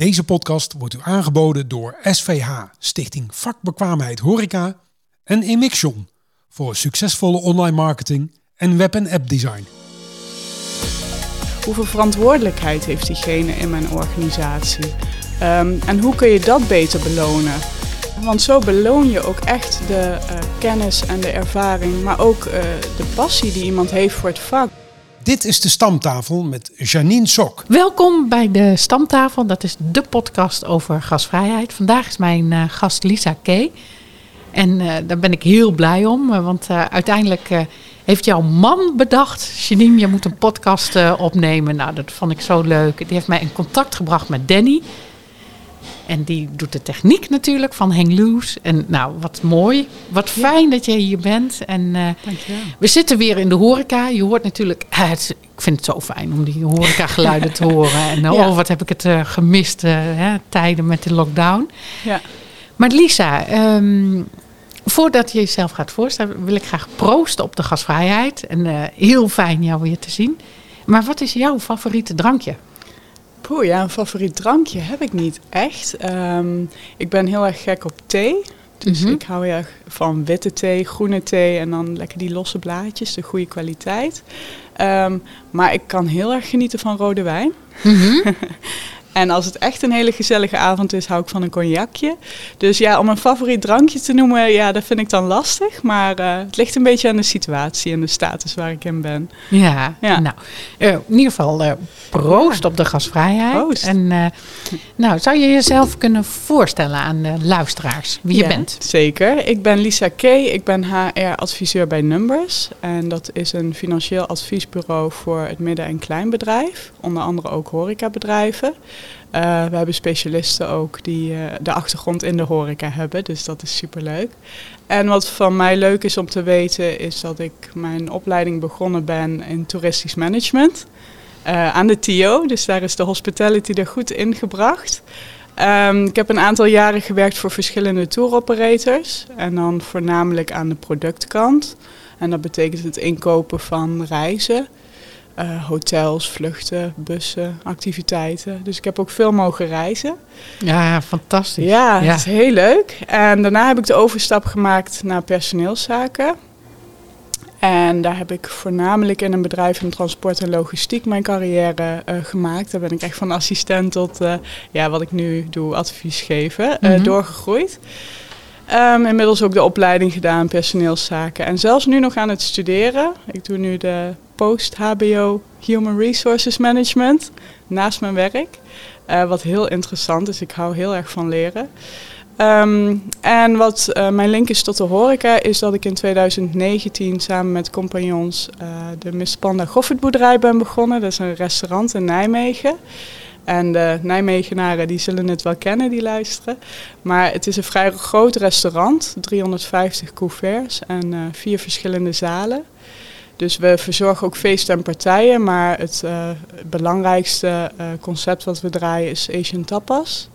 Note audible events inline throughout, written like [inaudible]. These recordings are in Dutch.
Deze podcast wordt u aangeboden door SVH, Stichting Vakbekwaamheid Horeca en Emixion voor succesvolle online marketing en web- en appdesign. Hoeveel verantwoordelijkheid heeft diegene in mijn organisatie? Um, en hoe kun je dat beter belonen? Want zo beloon je ook echt de uh, kennis en de ervaring, maar ook uh, de passie die iemand heeft voor het vak. Dit is de Stamtafel met Janine Sok. Welkom bij de Stamtafel. Dat is de podcast over gasvrijheid. Vandaag is mijn uh, gast Lisa Kay. En daar ben ik heel blij om, want uiteindelijk heeft jouw man bedacht... Janine, je moet een podcast opnemen. Nou, dat vond ik zo leuk. Die heeft mij in contact gebracht met Danny... En die doet de techniek natuurlijk van Hang Loose. En nou, wat mooi. Wat fijn dat jij hier bent. En uh, we zitten weer in de horeca. Je hoort natuurlijk... Uh, [laughs] het, ik vind het zo fijn om die horeca-geluiden te [laughs] horen. En ja. oh, wat heb ik het uh, gemist hè, tijden met de lockdown. Ja. Maar Lisa, um, voordat je jezelf gaat voorstellen... wil ik graag proosten op de gasvrijheid. En heel fijn jou weer te zien. Maar wat is jouw favoriete drankje? Poeh, ja, een favoriet drankje heb ik niet echt. Um, ik ben heel erg gek op thee. Dus mm -hmm. ik hou heel erg van witte thee, groene thee en dan lekker die losse blaadjes, de goede kwaliteit. Um, maar ik kan heel erg genieten van rode wijn. Mm -hmm. [laughs] En als het echt een hele gezellige avond is, hou ik van een cognacje. Dus ja, om een favoriet drankje te noemen, ja, dat vind ik dan lastig. Maar uh, het ligt een beetje aan de situatie en de status waar ik in ben. Ja, ja. nou, uh, in ieder geval uh, proost ja. op de gasvrijheid. Proost. En nou, zou je jezelf kunnen voorstellen aan de luisteraars wie ja, je bent? Zeker. Ik ben Lisa Kay, ik ben HR-adviseur bij Numbers. En dat is een financieel adviesbureau voor het midden- en kleinbedrijf. Onder andere ook horecabedrijven. Uh, we hebben specialisten ook die uh, de achtergrond in de horeca hebben, dus dat is superleuk. En wat van mij leuk is om te weten, is dat ik mijn opleiding begonnen ben in toeristisch management uh, aan de TIO. Dus daar is de hospitality er goed ingebracht. Um, ik heb een aantal jaren gewerkt voor verschillende tour operators en dan voornamelijk aan de productkant. En dat betekent het inkopen van reizen. Uh, hotels, vluchten, bussen, activiteiten. Dus ik heb ook veel mogen reizen. Ja, fantastisch. Ja, ja, het is heel leuk. En daarna heb ik de overstap gemaakt naar personeelszaken. En daar heb ik voornamelijk in een bedrijf in transport en logistiek mijn carrière uh, gemaakt. Daar ben ik echt van assistent tot uh, ja, wat ik nu doe, advies geven, mm -hmm. doorgegroeid. Um, inmiddels ook de opleiding gedaan, personeelszaken. En zelfs nu nog aan het studeren. Ik doe nu de post-HBO Human Resources Management naast mijn werk. Uh, wat heel interessant is. Ik hou heel erg van leren. Um, en wat uh, mijn link is tot de horeca is dat ik in 2019 samen met compagnons uh, de Miss Panda Goffertboerderij ben begonnen. Dat is een restaurant in Nijmegen. En de Nijmegenaren die zullen het wel kennen, die luisteren. Maar het is een vrij groot restaurant, 350 couverts en uh, vier verschillende zalen. Dus we verzorgen ook feesten en partijen, maar het uh, belangrijkste uh, concept wat we draaien is Asian Tapas.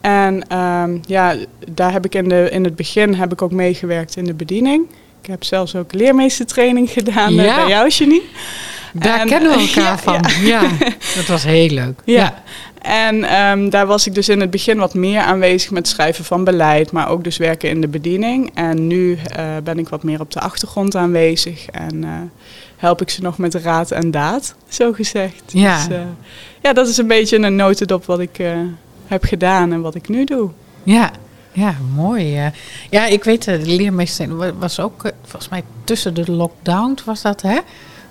En um, ja, daar heb ik in, de, in het begin heb ik ook meegewerkt in de bediening. Ik heb zelfs ook leermeestertraining gedaan ja. bij jou, Janine. Daar en, kennen we [laughs] elkaar ja, van. Ja. ja. [laughs] dat was heel leuk. Ja. ja. En um, daar was ik dus in het begin wat meer aanwezig met schrijven van beleid, maar ook dus werken in de bediening. En nu uh, ben ik wat meer op de achtergrond aanwezig en uh, help ik ze nog met raad en daad, zo gezegd. Ja. Dus uh, ja, dat is een beetje een notendop wat ik heb gedaan en wat ik nu doe. Ja, ja, mooi. Ja, ik weet, de leermeester was ook volgens mij tussen de lockdown, was dat hè?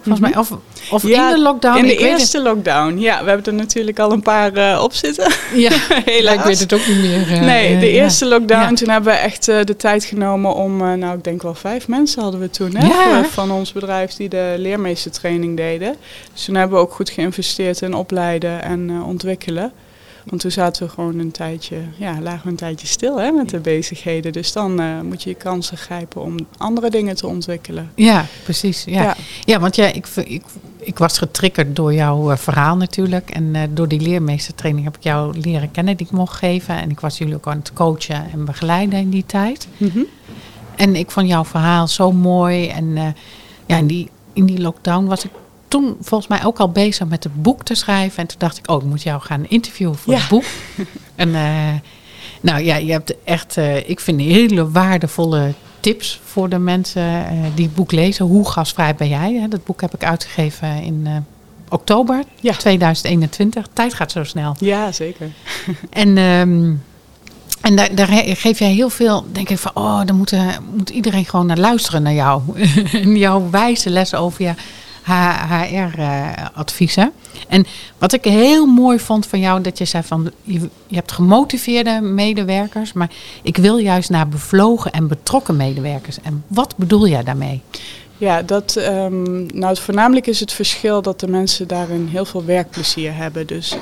Volgens mij, of, of ja, in de lockdown. In de eerste lockdown, ja. We hebben er natuurlijk al een paar uh, op zitten. Ja, [laughs] helaas. ik weet het ook niet meer. Uh, nee, de eerste ja. lockdown, toen hebben we echt uh, de tijd genomen om... nou, ik denk wel vijf mensen hadden we toen, hè. Van ons bedrijf die de leermeestertraining deden. Dus toen hebben we ook goed geïnvesteerd in opleiden en ontwikkelen. Want toen zaten we gewoon een tijdje, ja, lagen we een tijdje stil hè, met de bezigheden. Dus dan uh, moet je je kansen grijpen om andere dingen te ontwikkelen. Ja, precies. Ja, ja. ja want ja, ik, ik, ik was getriggerd door jouw uh, verhaal natuurlijk. En uh, door die leermeestertraining heb ik jou leren kennen die ik mocht geven. En ik was jullie ook aan het coachen en begeleiden in die tijd. Mm -hmm. En ik vond jouw verhaal zo mooi. En ja, in die, in die lockdown was ik toen volgens mij ook al bezig met het boek te schrijven. En toen dacht ik, oh, ik moet jou gaan interviewen voor Ja. het boek. [laughs] En eh, nou ja, je hebt echt, eh, ik vind hele waardevolle tips voor de mensen eh, die het boek lezen. Hoe gasvrij ben jij? Hè? Dat boek heb ik uitgegeven in oktober Ja. 2021. Tijd gaat zo snel. Ja, zeker. [laughs] En, ehm, en daar, geef jij heel veel, denk ik van, oh, dan moet, moet iedereen gewoon naar luisteren naar jou. [laughs] En jouw wijze les over je HR-adviezen. en wat ik heel mooi vond van jou, dat je zei van, je, hebt gemotiveerde medewerkers, maar ik wil juist naar bevlogen en betrokken medewerkers. En wat bedoel jij daarmee? Ja, dat, ehm, nou, voornamelijk is het verschil dat de mensen daarin heel veel werkplezier hebben. Dus eh,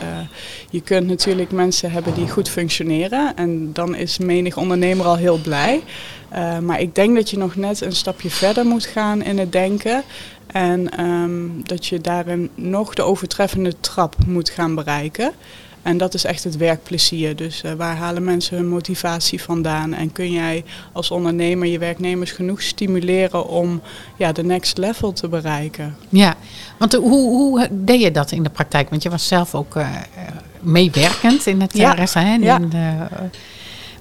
je kunt natuurlijk mensen hebben die goed functioneren en dan is menig ondernemer al heel blij. Eh, maar ik denk dat je nog net een stapje verder moet gaan in het denken. En ehm, dat je daarin nog de overtreffende trap moet gaan bereiken. En dat is echt het werkplezier. Dus eh, waar halen mensen hun motivatie vandaan? En kun jij als ondernemer je werknemers genoeg stimuleren om ja, de next level te bereiken? Ja, want eh, hoe, hoe deed je dat in de praktijk? Want je was zelf ook meewerkend in het Ja, restaurant, ja. in de,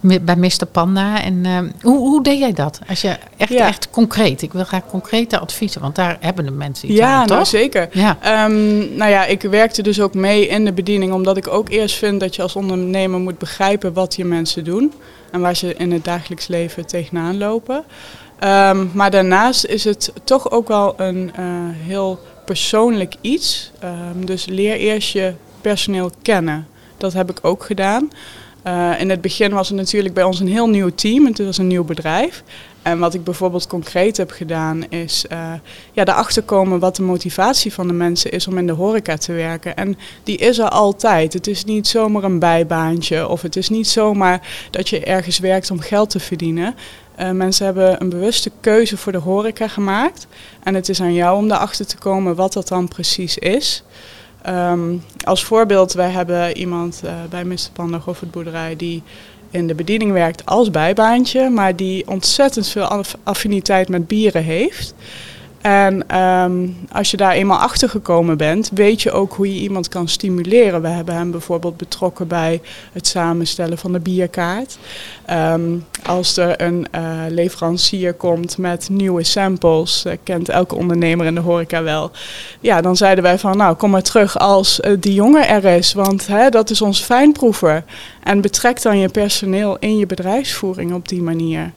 bij Mr. Panda. En eh, hoe, hoe deed jij dat? Als je echt, Ja. echt concreet, ik wil graag concrete adviezen, want daar hebben de mensen iets ja, aan, nou toch? zeker. Ja, Ehm, nou ja, ik werkte dus ook mee in de bediening, omdat ik ook eerst vind dat je als ondernemer moet begrijpen wat je mensen doen en waar ze in het dagelijks leven tegenaan lopen. Ehm, maar daarnaast is het toch ook wel een eh, heel persoonlijk iets. Ehm, dus leer eerst je personeel kennen. Dat heb ik ook gedaan. Eh, in het begin was het natuurlijk bij ons een heel nieuw team. Het was een nieuw bedrijf. En wat ik bijvoorbeeld concreet heb gedaan is eh, ja, erachter komen wat de motivatie van de mensen is om in de horeca te werken. En die is er altijd. Het is niet zomaar een bijbaantje of het is niet zomaar dat je ergens werkt om geld te verdienen. Eh, mensen hebben een bewuste keuze voor de horeca gemaakt. En het is aan jou om erachter te komen wat dat dan precies is. Ehm, als voorbeeld, wij hebben iemand eh, bij Mr. Panda Goffertboerderij die in de bediening werkt als bijbaantje, maar die ontzettend veel aff- affiniteit met bieren heeft. En ehm, als je daar eenmaal achter gekomen bent, weet je ook hoe je iemand kan stimuleren. We hebben hem bijvoorbeeld betrokken bij het samenstellen van de bierkaart. Ehm, als er een eh, leverancier komt met nieuwe samples, eh, kent elke ondernemer in de horeca wel. Ja, dan zeiden wij van nou kom maar terug als eh, die jongen er is, want hè, dat is ons fijnproever. En betrek dan je personeel in je bedrijfsvoering op die manier.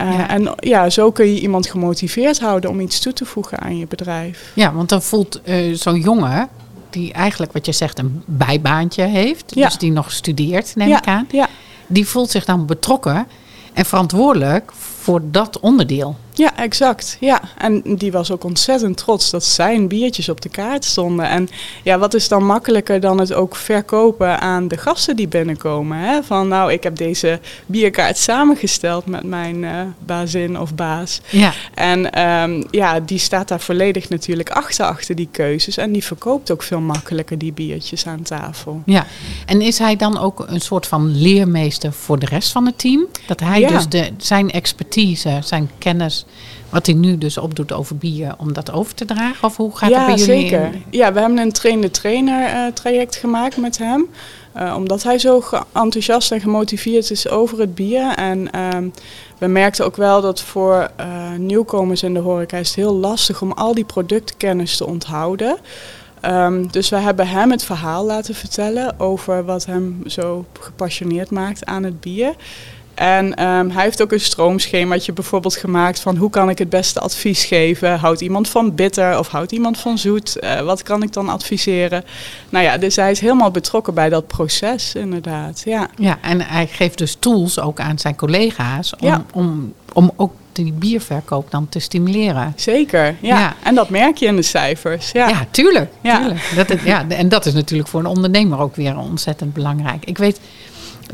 Uh, Ja. En ja, zo kun je iemand gemotiveerd houden om iets toe te voegen aan je bedrijf. ja want dan voelt eh, zo'n jongen, die eigenlijk wat je zegt een bijbaantje heeft, Ja. dus die nog studeert, neem ja, ik aan, Ja, die voelt zich dan betrokken en verantwoordelijk voor dat onderdeel. ja, exact. Ja. En die was ook ontzettend trots dat zijn biertjes op de kaart stonden. En ja, wat is dan makkelijker dan het ook verkopen aan de gasten die binnenkomen? Hè? Van nou, ik heb deze bierkaart samengesteld met mijn eh bazin of baas. Ja. En ehm, ja, die staat daar volledig natuurlijk achter, achter die keuzes. En die verkoopt ook veel makkelijker die biertjes aan tafel. Ja, en is hij dan ook een soort van leermeester voor de rest van het team? Dat hij Ja. dus de, zijn expertise, zijn kennis, wat hij nu dus opdoet over bier, om dat over te dragen? Of hoe gaat ja, dat bij jullie? zeker. in? Ja, we hebben een train-de-trainer eh, traject gemaakt met hem. Eh, omdat hij zo enthousiast en gemotiveerd is over het bier. En ehm, we merkten ook wel dat voor eh, nieuwkomers in de horeca is het heel lastig om al die productkennis te onthouden. Ehm, dus we hebben hem het verhaal laten vertellen over wat hem zo gepassioneerd maakt aan het bier. En ehm, hij heeft ook een stroomschemaatje bijvoorbeeld gemaakt van hoe kan ik het beste advies geven. Houdt iemand van bitter of houdt iemand van zoet? Eh, wat kan ik dan adviseren? Nou ja, dus hij is helemaal betrokken bij dat proces inderdaad. Ja, Ja, en hij geeft dus tools ook aan zijn collega's om, Ja. om, om ook die bierverkoop dan te stimuleren. zeker. Ja. Ja. En dat merk je in de cijfers. Ja, Ja, tuurlijk. Ja. tuurlijk. Dat, is- ja, en dat is natuurlijk voor een ondernemer ook weer ontzettend belangrijk. Ik weet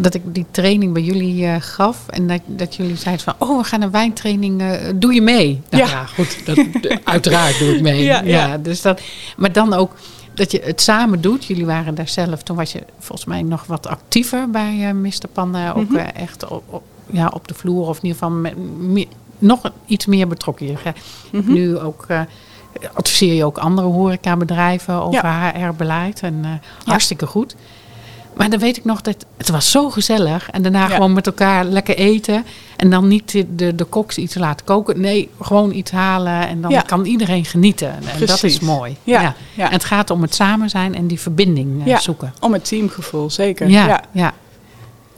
dat ik die training bij jullie eh, gaf en dat, dat jullie zeiden van, oh, we gaan een wijntraining, eh, doe je mee? Nou, Ja. ja. goed, dat, uiteraard doe ik mee. [laughs] Ja, Ja, ja. dus dat, maar dan ook dat je het samen doet. Jullie waren daar zelf, toen was je volgens mij nog wat actiever bij eh Mr. Panda, ook Mhm. echt op, op, ja, op de vloer of in ieder geval met, nog iets meer betrokken. Je Mhm. nu ook... adviseer je ook andere horecabedrijven over. HR-beleid. En hartstikke goed. Maar dan weet ik nog dat het was zo gezellig. En daarna Ja. gewoon met elkaar lekker eten. En dan niet de, de, de koks iets laten koken. Nee, gewoon iets halen. En dan Ja. kan iedereen genieten. En dat is mooi. Ja, Ja. En het gaat om het samen zijn en die verbinding eh, Ja. zoeken. Om het teamgevoel, zeker. Ja, ja.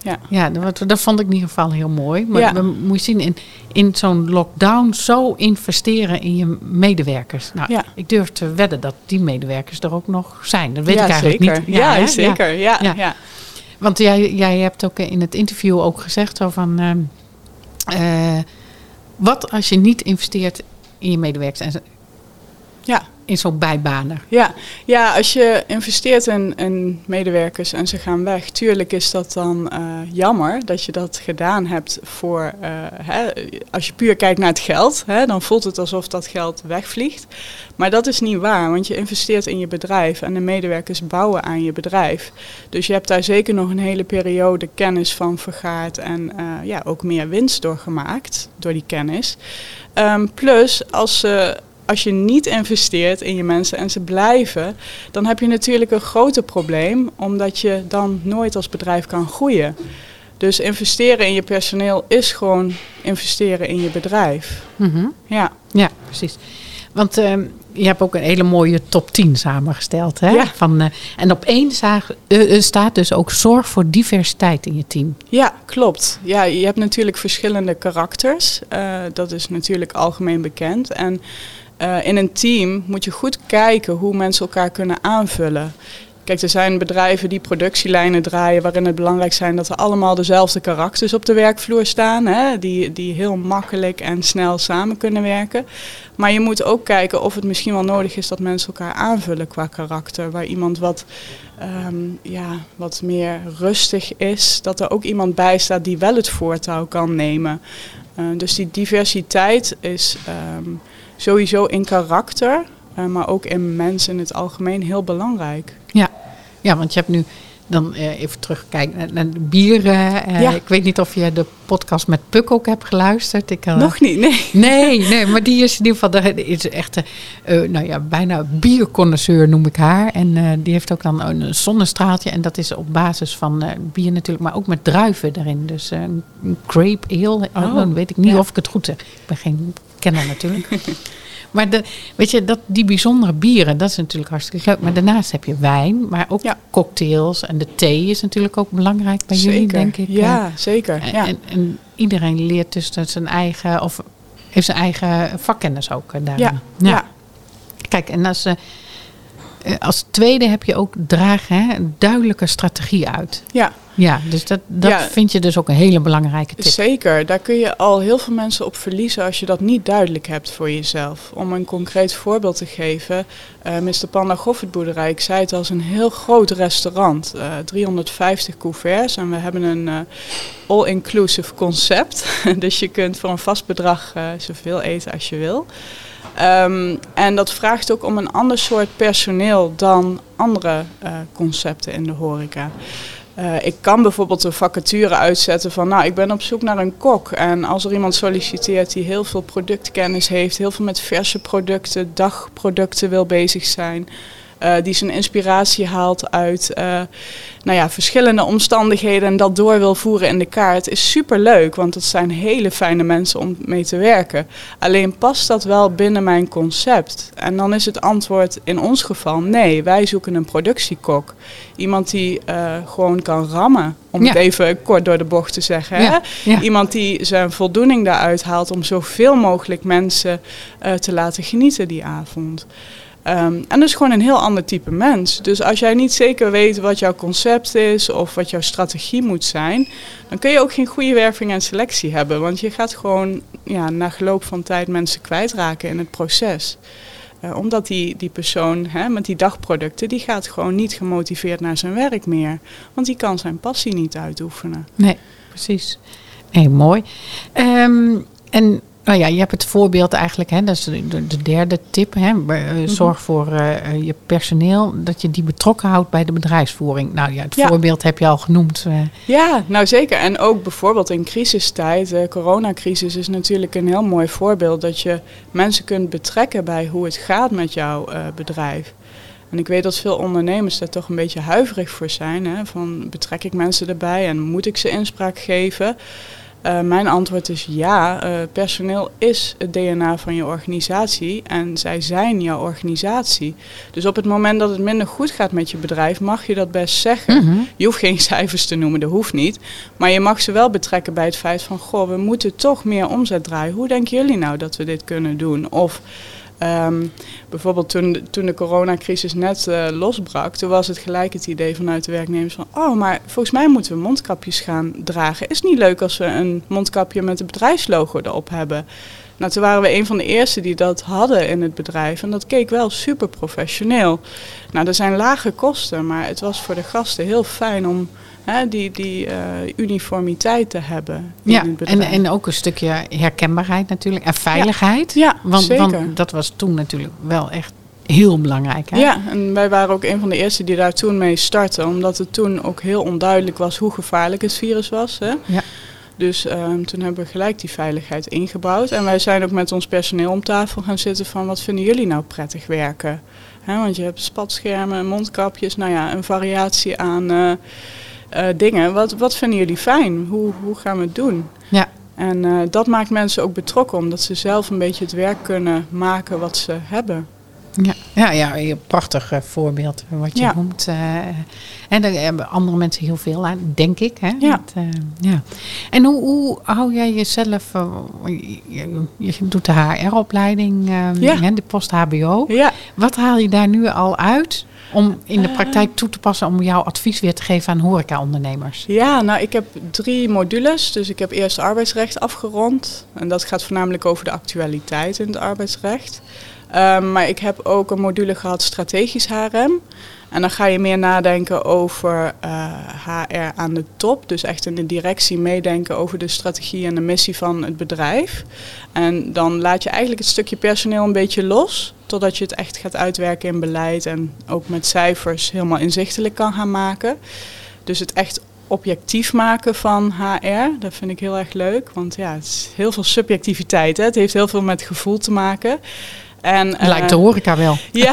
Ja. Ja. Ja, dat, dat vond ik in ieder geval heel mooi. Maar Ja. we moet je zien, in, in zo'n lockdown zo investeren in je medewerkers. Nou, Ja. ik durf te wedden dat die medewerkers er ook nog zijn. Dat weet Ja, ik eigenlijk zeker. niet. Ja, hè? zeker. Ja, Ja. ja. Want jij, jij hebt ook in het interview ook gezegd zo van... ehm, eh, wat als je niet investeert in je medewerkers en ja. In zo'n bijbaner? Ja, ja als je investeert in, in medewerkers en ze gaan weg, tuurlijk is dat dan eh, jammer dat je dat gedaan hebt voor, eh, hè, als je puur kijkt naar het geld, hè, dan voelt het alsof dat geld wegvliegt. Maar dat is niet waar, want je investeert in je bedrijf en de medewerkers bouwen aan je bedrijf. Dus je hebt daar zeker nog een hele periode kennis van vergaard en eh, ja, ook meer winst door gemaakt, door die kennis. Ehm, plus, als ze als je niet investeert in je mensen en ze blijven, dan heb je natuurlijk een groter probleem, omdat je dan nooit als bedrijf kan groeien. Dus investeren in je personeel is gewoon investeren in je bedrijf. Mhm. Ja, Ja, precies. Want ehm, je hebt ook een hele mooie top 10 samengesteld. Hè? Ja. Van, eh, en op één zaag- eh, eh, staat dus ook zorg voor diversiteit in je team. ja klopt. Ja, je hebt natuurlijk verschillende karakters. Dat is natuurlijk algemeen bekend. En eh, in een team moet je goed kijken hoe mensen elkaar kunnen aanvullen. Kijk, er zijn bedrijven die productielijnen draaien waarin het belangrijk zijn dat er allemaal dezelfde karakters op de werkvloer staan, hè, die, die heel makkelijk en snel samen kunnen werken. Maar je moet ook kijken of het misschien wel nodig is dat mensen elkaar aanvullen qua karakter. Waar iemand wat, ehm, ja, wat meer rustig is, dat er ook iemand bij staat die wel het voortouw kan nemen. Eh, dus die diversiteit is ehm, sowieso in karakter, eh, maar ook in mensen in het algemeen heel belangrijk. Ja, ja want je hebt nu dan eh, even terugkijken naar, naar de bieren. Eh, Ja. Ik weet niet of je de podcast met Puk ook hebt geluisterd. Ik, Nog niet, nee. Nee, [laughs] nee, maar die is in ieder geval de, is echt, nou ja, bijna bierconnoisseur noem ik haar. En die heeft ook dan een zonnestraaltje. En dat is op basis van bier natuurlijk, maar ook met druiven erin. Dus een grape ale, oh, Oh, dan weet ik niet ja. of ik het goed zeg. Ik ben geen kenner natuurlijk. [laughs] maar de, weet je, dat, die bijzondere bieren, dat is natuurlijk hartstikke leuk. Maar daarnaast heb je wijn, maar ook Ja. cocktails. En de thee is natuurlijk ook belangrijk bij jullie, zeker. denk ik. Ja, zeker. En, Ja. en, en iedereen leert dus zijn eigen, of heeft zijn eigen vakkennis ook eh, daarin. ja, ja. Kijk, en als, eh, eh, als tweede heb je ook dragen hè, een duidelijke strategie uit. ja. Ja, dus dat, dat Ja. vind je dus ook een hele belangrijke tip. Zeker, daar kun je al heel veel mensen op verliezen als je dat niet duidelijk hebt voor jezelf. Om een concreet voorbeeld te geven, eh Mr. Panda Goffertboerderij, ik zei het al, is een heel groot restaurant. eh 350 couverts en we hebben een eh, all-inclusive concept. [laughs] dus je kunt voor een vast bedrag eh, zoveel eten als je wil. Ehm, en dat vraagt ook om een ander soort personeel dan andere eh, concepten in de horeca. Eh, ik kan bijvoorbeeld een vacature uitzetten van, nou, ik ben op zoek naar een kok. En als er iemand solliciteert die heel veel productkennis heeft, heel veel met verse producten, dagproducten wil bezig zijn, eh, die zijn inspiratie haalt uit eh, nou ja, verschillende omstandigheden en dat door wil voeren in de kaart, is super leuk, want het zijn hele fijne mensen om mee te werken. Alleen past dat wel binnen mijn concept? En dan is het antwoord in ons geval nee, wij zoeken een productiekok. Iemand die eh, gewoon kan rammen, om het even kort door de bocht te zeggen. Hè? ja. Iemand die zijn voldoening daaruit haalt om zoveel mogelijk mensen te laten genieten die avond. Ehm, en dat is gewoon een heel ander type mens. Dus als jij niet zeker weet wat jouw concept is of wat jouw strategie moet zijn, dan kun je ook geen goede werving en selectie hebben. Want je gaat gewoon ja, na geloop van tijd mensen kwijtraken in het proces. Eh, omdat die, die persoon hè, met die dagproducten, die gaat gewoon niet gemotiveerd naar zijn werk meer. Want die kan zijn passie niet uitoefenen. Nee, precies. Nee, mooi. Ehm, en Nou ja, je hebt het voorbeeld eigenlijk, hè, dat is de, de derde tip. Hè, uh, zorg voor uh, je personeel dat je die betrokken houdt bij de bedrijfsvoering. Nou ja, het Ja. voorbeeld heb je al genoemd. eh. Ja, nou zeker. En ook bijvoorbeeld in crisistijd, de coronacrisis is natuurlijk een heel mooi voorbeeld dat je mensen kunt betrekken bij hoe het gaat met jouw eh, bedrijf. En ik weet dat veel ondernemers daar toch een beetje huiverig voor zijn. Hè? Van betrek ik mensen erbij en moet ik ze inspraak geven? Eh, mijn antwoord is ja. Eh, personeel is het DNA van je organisatie en zij zijn jouw organisatie. Dus op het moment dat het minder goed gaat met je bedrijf, mag je dat best zeggen. Mhm. Je hoeft geen [laughs] cijfers te noemen, dat hoeft niet. Maar je mag ze wel betrekken bij het feit van, goh, we moeten toch meer omzet draaien. Hoe denken jullie nou dat we dit kunnen doen? Of ehm, bijvoorbeeld toen, toen de coronacrisis net eh, losbrak, toen was het gelijk het idee vanuit de werknemers van, oh, maar volgens mij moeten we mondkapjes gaan dragen. Is het niet leuk als we een mondkapje met het bedrijfslogo erop hebben? Nou, toen waren we een van de eerste die dat hadden in het bedrijf. En dat keek wel super professioneel. Nou, er zijn lage kosten, maar het was voor de gasten heel fijn om hè, die, die eh, uniformiteit te hebben. Ja, en, en ook een stukje herkenbaarheid natuurlijk. En veiligheid. Ja, want, zeker. want dat was toen natuurlijk wel echt heel belangrijk. Hè? Ja, en wij waren ook een van de eerste die daar toen mee startten. Omdat het toen ook heel onduidelijk was hoe gevaarlijk het virus was. Hè? Ja. Dus ehm, toen hebben we gelijk die veiligheid ingebouwd. En wij zijn ook met ons personeel om tafel gaan zitten van wat vinden jullie nou prettig werken? Hè, want je hebt spatschermen, mondkapjes, nou ja, een variatie aan eh, eh, dingen. Wat, wat vinden jullie fijn? Hoe, hoe gaan we het doen? Ja. En eh, dat maakt mensen ook betrokken, omdat ze zelf een beetje het werk kunnen maken wat ze hebben. Ja, ja, ja een prachtig eh, voorbeeld wat je Ja. noemt. en daar hebben andere mensen heel veel aan, denk ik. Hè? Ja. Ja. En hoe, hoe hou jij jezelf... je, je- doet de HR-opleiding, eh, Ja. hè, de post-HBO. Ja, Wat haal je daar nu al uit om in de praktijk toe te passen... om jouw advies weer te geven aan horeca-ondernemers? Ja, nou ik heb drie modules. Dus ik heb eerst arbeidsrecht afgerond. En dat gaat voornamelijk over de actualiteit in het arbeidsrecht. Ehm, maar ik heb ook een module gehad strategisch HRM. En dan ga je meer nadenken over eh, HR aan de top. Dus echt in de directie meedenken over de strategie en de missie van het bedrijf. En dan laat je eigenlijk het stukje personeel een beetje los. Totdat je het echt gaat uitwerken in beleid. En ook met cijfers helemaal inzichtelijk kan gaan maken. Dus het echt objectief maken van HR, dat vind ik heel erg leuk. Want ja, het is heel veel subjectiviteit. Hè? Het heeft heel veel met gevoel te maken. En, eh, Lijkt de horeca wel. [laughs] ja. [laughs]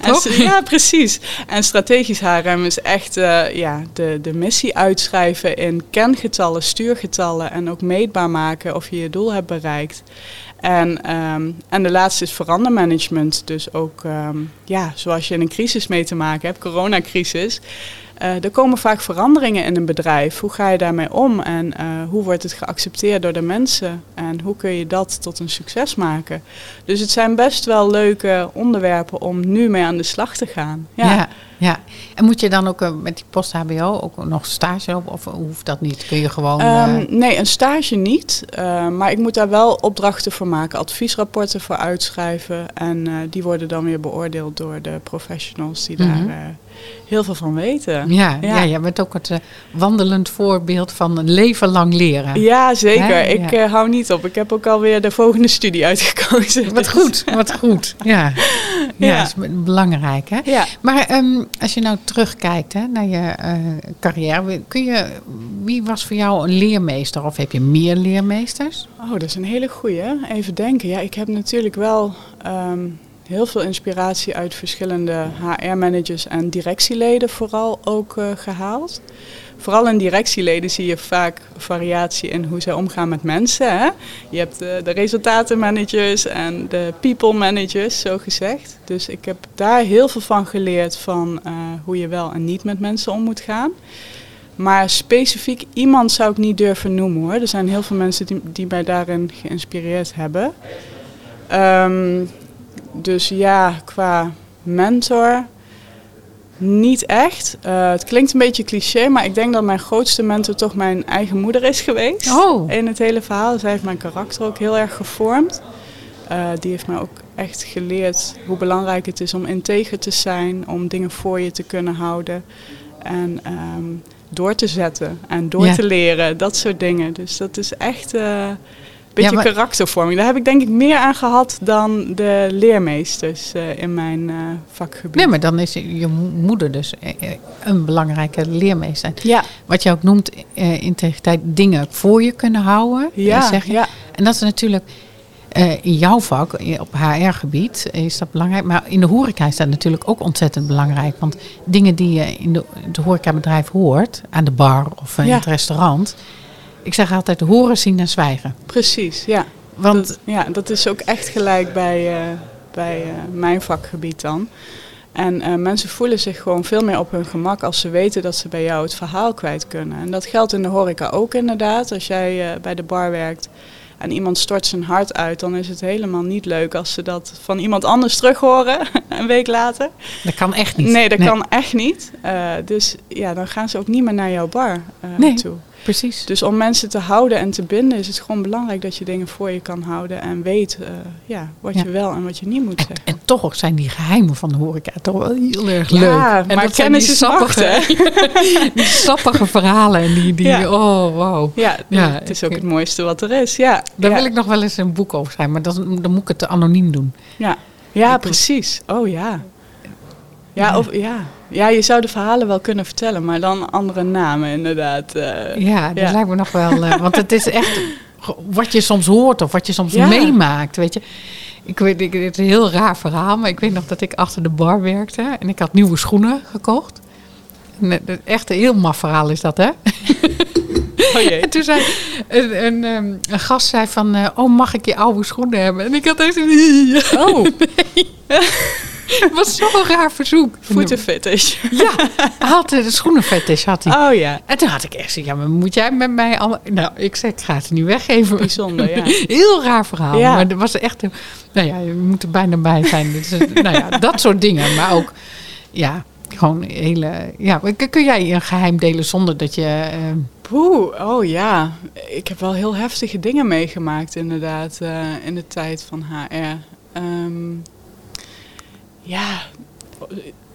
en, ja, precies. En strategisch HRM is echt eh, ja, de, de missie uitschrijven in kengetallen, stuurgetallen en ook meetbaar maken of je je doel hebt bereikt. En, ehm, en de laatste is verandermanagement. Dus ook, ehm, ja, zoals je in een crisis mee te maken hebt, coronacrisis. Eh er komen vaak veranderingen in een bedrijf. Hoe ga je daarmee om en eh, hoe wordt het geaccepteerd door de mensen? En hoe kun je dat tot een succes maken? Dus het zijn best wel leuke onderwerpen om nu mee aan de slag te gaan. Ja. Ja, ja, En moet je dan ook eh, met die post-HBO ook nog stage op? Of hoeft dat niet? Kun je gewoon... eh, Ehm, nee, een stage niet. maar ik moet daar wel opdrachten voor maken, adviesrapporten voor uitschrijven. En die worden dan weer beoordeeld door de professionals die daar Mhm. eh, heel veel van weten. ja, ja. ja. jij bent ook het eh, wandelend voorbeeld van een leven lang leren. Ja, zeker. Hè? Ik Ja. eh, hou niet op. Ik heb ook alweer de volgende studie uitgekozen. Wat Dus- goed, wat goed. Ja, [laughs] ja. Ja. is belangrijk. Hè? Ja. Maar ehm, als je nou terugkijkt hè, naar je eh, carrière, kun je, wie was voor jou een leermeester? Of heb je meer leermeesters? Oh, dat is een hele goeie. Even denken. Ja, ik heb natuurlijk wel ehm, heel veel inspiratie uit verschillende HR-managers en directieleden vooral ook eh, gehaald. Vooral in directieleden zie je vaak variatie in hoe zij omgaan met mensen. Hè? Je hebt eh, de resultatenmanagers en de people managers, zo gezegd. Dus ik heb daar heel veel van geleerd van eh, hoe je wel en niet met mensen om moet gaan. Maar specifiek iemand zou ik niet durven noemen hoor. Er zijn heel veel mensen die, mij daarin geïnspireerd hebben. Ehm, dus ja, qua mentor, niet echt. Eh, het klinkt een beetje cliché, maar ik denk dat mijn grootste mentor toch mijn eigen moeder is geweest. Oh. In het hele verhaal. Zij heeft mijn karakter ook heel erg gevormd. Eh, die heeft mij ook echt geleerd hoe belangrijk het is om integer te zijn, om dingen voor je te kunnen houden en ehm, door te zetten en door Ja. te leren, dat soort dingen. Dus dat is echt eh, beetje karaktervorming. Daar heb ik denk ik meer aan gehad dan de leermeesters eh, in mijn eh, vakgebied. Nee, maar dan is je moeder dus eh, een belangrijke leermeester. Ja, Wat je ook noemt, eh, integriteit, dingen voor je kunnen houden. ja, zeg je. ja. En dat is natuurlijk in jouw vak, op HR-gebied, is dat belangrijk. Maar in de horeca is dat natuurlijk ook ontzettend belangrijk. Want dingen die je in de, het horecabedrijf hoort, aan de bar of in Ja. het restaurant. Ik zeg altijd horen, zien en zwijgen. precies. Ja. Want dat, ja, dat is ook echt gelijk bij, eh, bij eh, mijn vakgebied dan. En eh, mensen voelen zich gewoon veel meer op hun gemak als ze weten dat ze bij jou het verhaal kwijt kunnen. En dat geldt in de horeca ook inderdaad. Als jij bij de bar werkt en iemand stort zijn hart uit, dan is het helemaal niet leuk als ze dat van iemand anders terug horen [laughs] een week later. dat kan echt niet. Nee, dat kan echt niet. Dus ja, dan gaan ze ook niet meer naar jouw bar Nee. toe. Precies. Dus om mensen te houden en te binden is het gewoon belangrijk dat je dingen voor je kan houden en weet eh, ja, wat Ja. je wel en wat je niet moet En, zeggen. en toch zijn die geheimen van de horeca toch wel heel erg Ja, leuk. En maar dat zijn kennis die is macht, sappige, [laughs] die sappige verhalen. En die, die Ja. oh wow. Ja, Ja, het is ook het mooiste wat er is. Ja, Daar ja. wil ik nog wel eens een boek over schrijven, maar dan, dan moet ik het anoniem doen. ja. ja precies. Oh ja. Ja, of, ja. Ja, je zou de verhalen wel kunnen vertellen, maar dan andere namen inderdaad. eh. Ja, dat ja. lijkt me nog wel. eh, want het is echt [laughs] wat je soms hoort of wat je soms Ja. meemaakt. Weet je. Ik weet, ik, het is een heel raar verhaal, maar ik weet nog dat ik achter de bar werkte en ik had nieuwe schoenen gekocht. En, eh, echt een heel maf verhaal is dat, hè? [laughs] Oh jee. En toen zei een, een, ehm, een gast zei van, oh mag ik je oude schoenen hebben? En ik had echt [laughs] Oh, het [laughs] was zo'n raar verzoek. voetenfetish. Ja, hij had de schoenenfetish had hij. Oh ja, En toen had ik echt zo, ja, maar moet jij met mij allemaal... Nou, ik zei, ik ga het niet weggeven. bijzonder, ja. [laughs] Heel raar verhaal. Ja. Maar er was echt... een- Nou ja, je moet er bijna bij zijn. Dus, eh, nou ja, dat soort dingen. Maar ook, ja, gewoon hele... Ja, kun- jij een geheim delen zonder dat je... eh, Poeh, oh ja. Ik heb wel heel heftige dingen meegemaakt inderdaad eh, in de tijd van HR. Ehm, ja,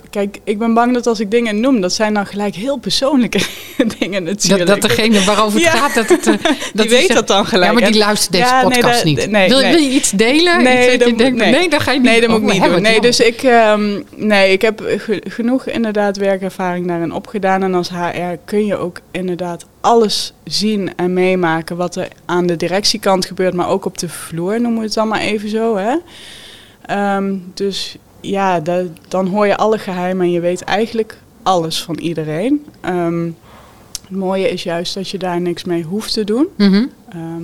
kijk, ik ben bang dat als ik dingen noem, dat zijn dan gelijk heel persoonlijke [laughs] dingen natuurlijk. dat, dat degene waarover het Ja. gaat, dat het... eh, [laughs] dat die weet dat dan gelijk. Ja, maar die luistert deze Ja, nee, podcast dat- niet. nee, wil, nee. wil je iets delen? Nee, iets dat je denkt, nee. dat ga je niet Nee, dat moet ik niet doen. Nee, dus ik, ehm, nee, ik heb ge- genoeg inderdaad werkervaring daarin opgedaan. En als HR kun je ook inderdaad alles zien en meemaken wat er aan de directiekant gebeurt, maar ook op de vloer, noemen we het dan maar even zo. Hè? Ehm, dus ja, da- dan hoor je alle geheimen en je weet eigenlijk alles van iedereen. Ehm, het mooie is juist dat je daar niks mee hoeft te doen. Mhm. Ehm,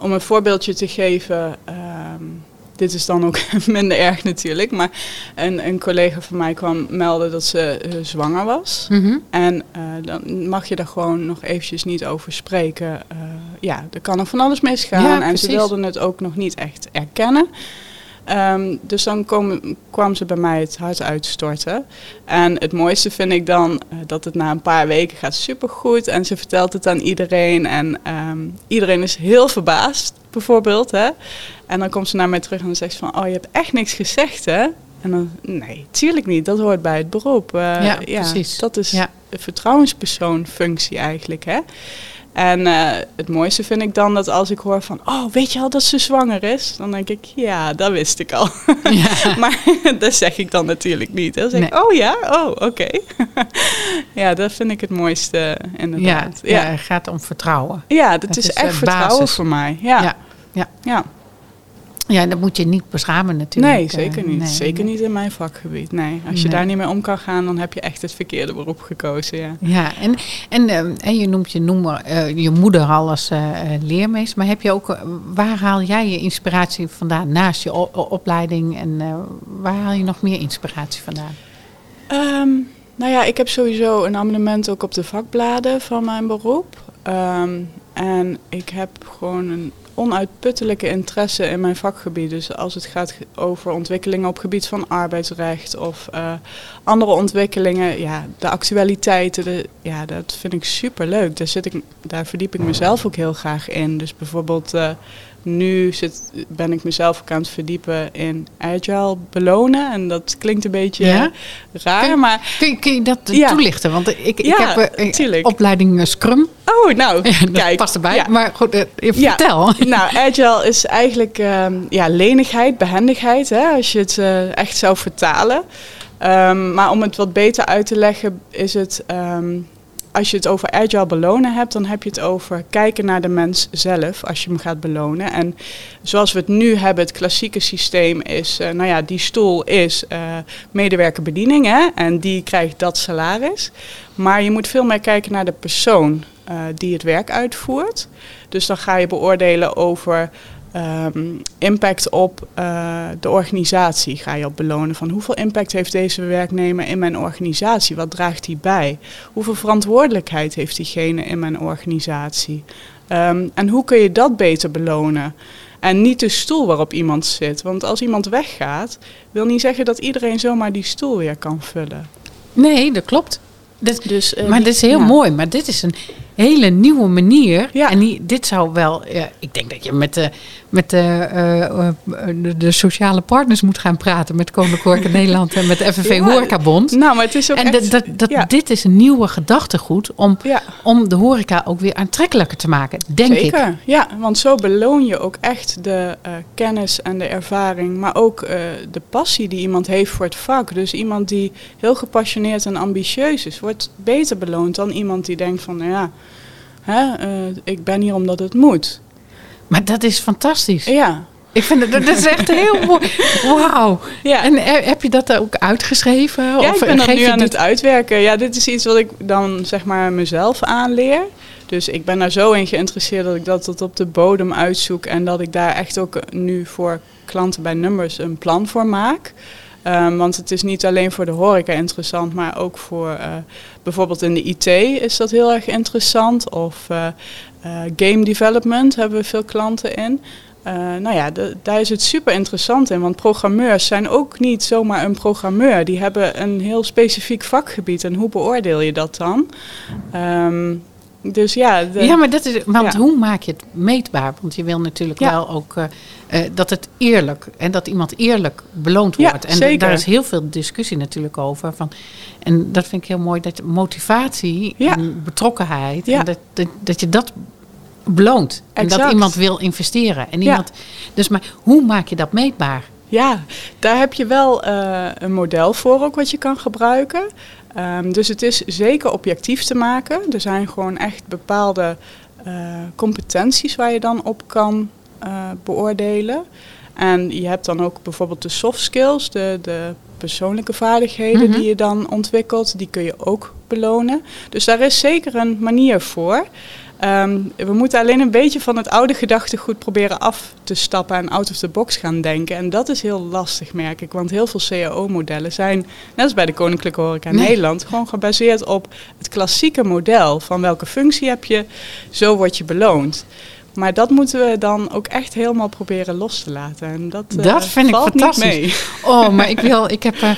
om een voorbeeldje te geven, ehm, dit is dan ook [laughs] minder erg natuurlijk, maar een, een collega van mij kwam melden dat ze eh, zwanger was. Mhm. En eh, dan mag je daar gewoon nog eventjes niet over spreken. Eh, ja, er kan nog van alles misgaan Ja, en ze wilden het ook nog niet echt erkennen. Ehm, dus dan komen, kwam ze bij mij het hart uitstorten. En het mooiste vind ik dan eh, dat het na een paar weken gaat supergoed. En ze vertelt het aan iedereen. En ehm, iedereen is heel verbaasd, bijvoorbeeld. Hè? En dan komt ze naar mij terug en dan zegt ze van... Oh, je hebt echt niks gezegd, hè? En dan, nee, tuurlijk niet. Dat hoort bij het beroep. Eh, Ja, precies. Dat is Ja. een vertrouwenspersoonfunctie eigenlijk, hè? En eh, het mooiste vind ik dan dat als ik hoor van... Oh, weet je al dat ze zwanger is? Dan denk ik, ja, dat wist ik al. Ja. [laughs] maar [laughs] dat zeg ik dan natuurlijk niet. Dan zeg ik, oh ja? Oh, oké. [laughs] ja, dat vind ik het mooiste inderdaad. ja, Ja, het gaat om vertrouwen. ja. dat Dat is is, echt vertrouwen voor mij. Ja, Ja, ja. Ja. Dat moet je niet beschamen natuurlijk. Nee, eh, zeker niet. nee, zeker nee. niet in mijn vakgebied. Nee, als je Nee. daar niet mee om kan gaan, dan heb je echt het verkeerde beroep gekozen. Ja. Ja, en, en, eh, en je noemt je, noemer, eh, je moeder al als eh, eh, leermeester. Maar heb je ook, eh, waar haal jij je inspiratie vandaan naast je opleiding? En eh, waar haal je nog meer inspiratie vandaan? Ehm, nou ja, ik heb sowieso een abonnement ook op de vakbladen van mijn beroep. Ehm, en ik heb gewoon een onuitputtelijke interesse in mijn vakgebied. Dus als het gaat over ontwikkelingen op gebied van arbeidsrecht of eh, andere ontwikkelingen, ja, de actualiteiten, de, ja, dat vind ik super leuk. Daar, zit ik, daar verdiep ik mezelf ook heel graag in. Dus bijvoorbeeld eh, nu zit, ben ik mezelf ook aan het verdiepen in agile belonen. En dat klinkt een beetje Ja? raar, maar Kun je, kun je dat eh, Ja. toelichten? Want ik, ik heb eh, tuurlijk. opleiding eh, Scrum Oh, nou, [laughs] dat kijk. past erbij. Maar goed, eh, vertel. [laughs] Nou, agile is eigenlijk ehm, ja, lenigheid, behendigheid, hè, als je het eh, echt zou vertalen. Ehm, maar om het wat beter uit te leggen, is het, ehm, als je het over agile belonen hebt, dan heb je het over kijken naar de mens zelf als je hem gaat belonen. En zoals we het nu hebben, het klassieke systeem is, eh, nou ja, die stoel is eh medewerkerbediening hè, en die krijgt dat salaris. Maar je moet veel meer kijken naar de persoon eh, die het werk uitvoert. Dus dan ga je beoordelen over ehm, impact op eh, de organisatie. Ga je op belonen van hoeveel impact heeft deze werknemer in mijn organisatie? Wat draagt hij bij? Hoeveel verantwoordelijkheid heeft diegene in mijn organisatie? Ehm, en hoe kun je dat beter belonen? En niet de stoel waarop iemand zit. Want als iemand weggaat, wil niet zeggen dat iedereen zomaar die stoel weer kan vullen. Nee, dat klopt. Dat, Dus, eh, maar dit is heel ja. mooi. Maar dit is een hele nieuwe manier. Ja. En die, dit zou wel... ik denk dat je met, de, met de, eh, eh, de, de sociale partners moet gaan praten. Met Koninklijke [laughs] Nederland en met de FNV Ja. Horecabond. Nou, maar het is ook En echt... dat, dat, ja. dit is een nieuwe gedachtegoed om, om de horeca ook weer aantrekkelijker te maken, denk ik. Zeker, ja, want zo beloon je ook echt de eh, kennis en de ervaring, maar ook de passie die iemand heeft voor het vak. Dus iemand die heel gepassioneerd en ambitieus is, wordt beter beloond dan iemand die denkt van, nou ja, hè, eh, ik ben hier omdat het moet. Maar dat is fantastisch. Ja, Ik vind het, dat is echt heel mooi. Wauw. ja. En he- heb je dat ook uitgeschreven? Ja, of ik ben dat nu aan dit- het uitwerken. Ja, dit is iets wat ik dan zeg maar mezelf aanleer. Dus ik ben daar zo in geïnteresseerd dat ik dat tot op de bodem uitzoek. En dat ik daar echt ook nu voor klanten bij Numbers een plan voor maak. Ehm, want het is niet alleen voor de horeca interessant, maar ook voor eh, bijvoorbeeld in de IT is dat heel erg interessant. Of eh, eh, game development hebben we veel klanten in. Nou ja, daar is het super interessant in, want programmeurs zijn ook niet zomaar een programmeur. Die hebben een heel specifiek vakgebied en hoe beoordeel je dat dan? Ehm, dus ja, de- Ja, maar dat is, want Ja. hoe maak je het meetbaar? Want je wil natuurlijk Ja. wel ook eh, eh, dat het eerlijk en dat iemand eerlijk beloond Ja, wordt. en zeker. daar is heel veel discussie natuurlijk over. Van, en dat vind ik heel mooi dat motivatie en betrokkenheid, en dat, dat, dat je dat beloont. En dat iemand wil investeren. En iemand, Dus maar hoe maak je dat meetbaar? Ja, daar heb je wel eh, een model voor ook wat je kan gebruiken. Ehm, dus het is zeker objectief te maken. Er zijn gewoon echt bepaalde eh, competenties waar je dan op kan eh, beoordelen. En je hebt dan ook bijvoorbeeld de soft skills, de, de persoonlijke vaardigheden Mhm. die je dan ontwikkelt. Die kun je ook belonen. Dus daar is zeker een manier voor. Ehm, we moeten alleen een beetje van het oude gedachtegoed proberen af te stappen en out of the box gaan denken. En dat is heel lastig, merk ik. Want heel veel CAO-modellen zijn, net als bij de Koninklijke Horeca Nee. Nederland, gewoon gebaseerd op het klassieke model van welke functie heb je, zo word je beloond. Maar dat moeten we dan ook echt helemaal proberen los te laten. En dat, eh, Dat vind ik fantastisch. Niet mee. Oh, maar ik [laughs] wil, ik heb, eh,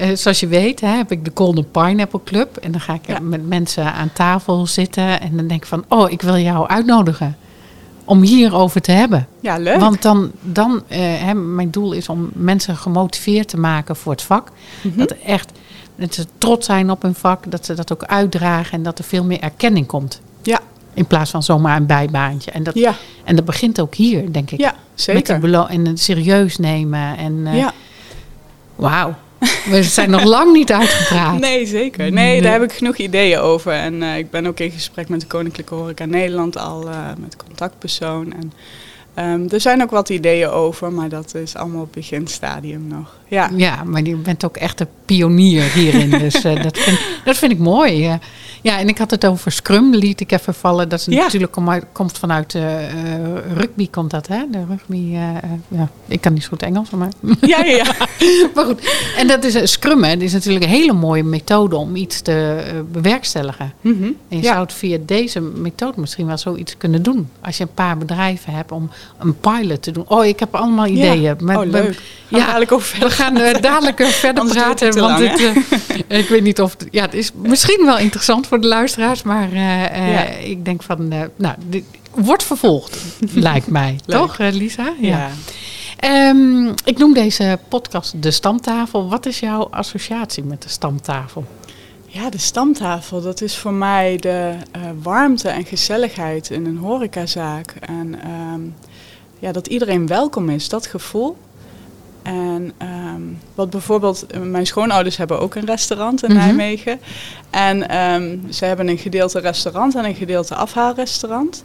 eh, zoals je weet, hè, heb ik de Golden Pineapple Club. En dan ga ik Ja. met mensen aan tafel zitten. En dan denk ik van, oh, ik wil jou uitnodigen. Om hierover te hebben. Ja, leuk. Want dan, dan eh, hè, mijn doel is om mensen gemotiveerd te maken voor het vak. Mhm. Dat echt, dat ze trots zijn op hun vak. Dat ze dat ook uitdragen. En dat er veel meer erkenning komt. Ja, In plaats van zomaar een bijbaantje. En dat, ja, en dat begint ook hier, denk ik. ja Met zeker. belo- en het serieus nemen. En eh, ja. Wauw. We zijn nog lang niet uitgepraat. Nee, zeker. Nee, daar heb ik genoeg ideeën over. En eh, ik ben ook in gesprek met de Koninklijke Horeca Nederland al eh, met contactpersoon. En ehm, er zijn ook wat ideeën over, maar dat is allemaal op beginstadium nog. Ja, Ja, maar je bent ook echt een pionier hierin. Dus eh, dat, vind, dat vind ik mooi. eh. ja, en ik had het over Scrum, liet ik even vallen. Dat is Ja. natuurlijk kom komt vanuit eh, rugby, komt dat, hè? De rugby, ja, ik kan niet zo goed Engels, maar... ja, ja. ja. [laughs] maar goed, en dat is Scrum, hè? Dat is natuurlijk een hele mooie methode om iets te bewerkstelligen. Mhm. En je Ja. zou het via deze methode misschien wel zoiets kunnen doen. Als je een paar bedrijven hebt om een pilot te doen. Oh, ik heb allemaal ideeën. Ja. Met- oh, met-. Gaan ja, dadelijk over we verder gaan eh, dadelijk eh, verder het praten. te Want lang, het, eh, ik weet niet of het, ja, het is misschien wel interessant voor de luisteraars. Maar Ja. ik denk van, nou, dit wordt vervolgd, [laughs] lijkt mij. Leuk. Toch, Lisa? Ja. Ehm, ik noem deze podcast de stamtafel. Wat is jouw associatie met de stamtafel? Ja, de stamtafel, dat is voor mij de uh, warmte en gezelligheid in een horecazaak. En ehm, ja, dat iedereen welkom is, dat gevoel. En ehm, wat bijvoorbeeld, mijn schoonouders hebben ook een restaurant in mhm. Nijmegen. En um, ze hebben een gedeelte restaurant en een gedeelte afhaalrestaurant.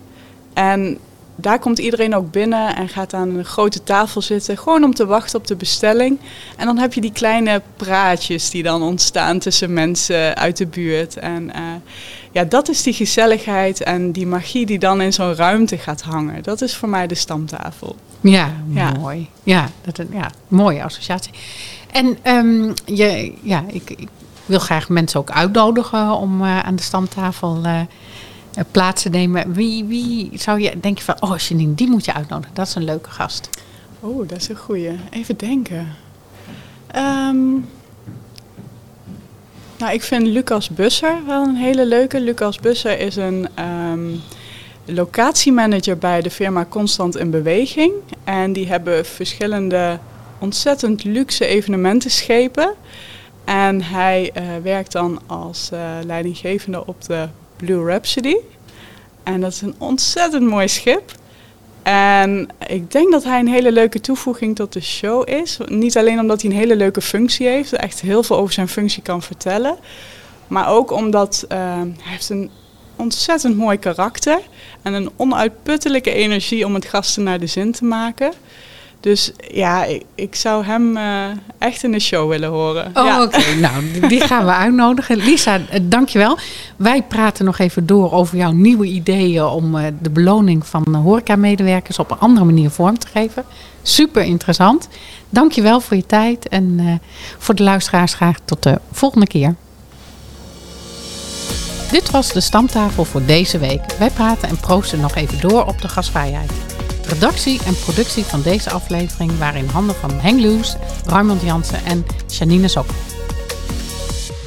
En daar komt iedereen ook binnen en gaat aan een grote tafel zitten, gewoon om te wachten op de bestelling. En dan heb je die kleine praatjes die dan ontstaan tussen mensen uit de buurt. En uh, ja, dat is die gezelligheid en die magie die dan in zo'n ruimte gaat hangen. Dat is voor mij de stamtafel. Ja, mooi. Ja, dat, ja mooie associatie. En um, je, ja, ik, ik, wil graag mensen ook uitnodigen om uh, aan de stamtafel uh, plaats te nemen. Wie, wie zou je, denk je van, oh Janine, die moet je uitnodigen. Dat is een leuke gast. Oh, dat is een goeie. Even denken. Um, nou, ik vind Lucas Busser wel een hele leuke. Lucas Busser is een um, locatiemanager bij de firma Constant in Beweging. En die hebben verschillende ontzettend luxe evenementenschepen. En hij uh, werkt dan als uh, leidinggevende op de Blue Rhapsody. En dat is een ontzettend mooi schip. En ik denk dat hij een hele leuke toevoeging tot de show is. Niet alleen omdat hij een hele leuke functie heeft, echt heel veel over zijn functie kan vertellen. Maar ook omdat uh, hij heeft een ontzettend mooi karakter en een onuitputtelijke energie om het gasten naar de zin te maken. Dus ja, ik, ik zou hem uh, echt in de show willen horen. Oh, ja. oké. [laughs] nou, die gaan we uitnodigen. Lisa, uh, dankjewel. Wij praten nog even door over jouw nieuwe ideeën om uh, de beloning van horeca-medewerkers op een andere manier vorm te geven. Super interessant. Dankjewel voor je tijd en voor de luisteraars graag tot de volgende keer. Dit was de stamtafel voor deze week. Wij praten en proosten nog even door op de gasvrijheid. Redactie en productie van deze aflevering waren in handen van Henk Lewis, Raymond Jansen en Janine Sok.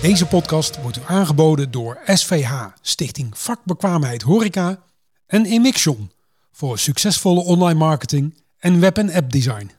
Deze podcast wordt u aangeboden door SVH, Stichting Vakbekwaamheid Horeca en Emixion voor succesvolle online marketing en web- en app design.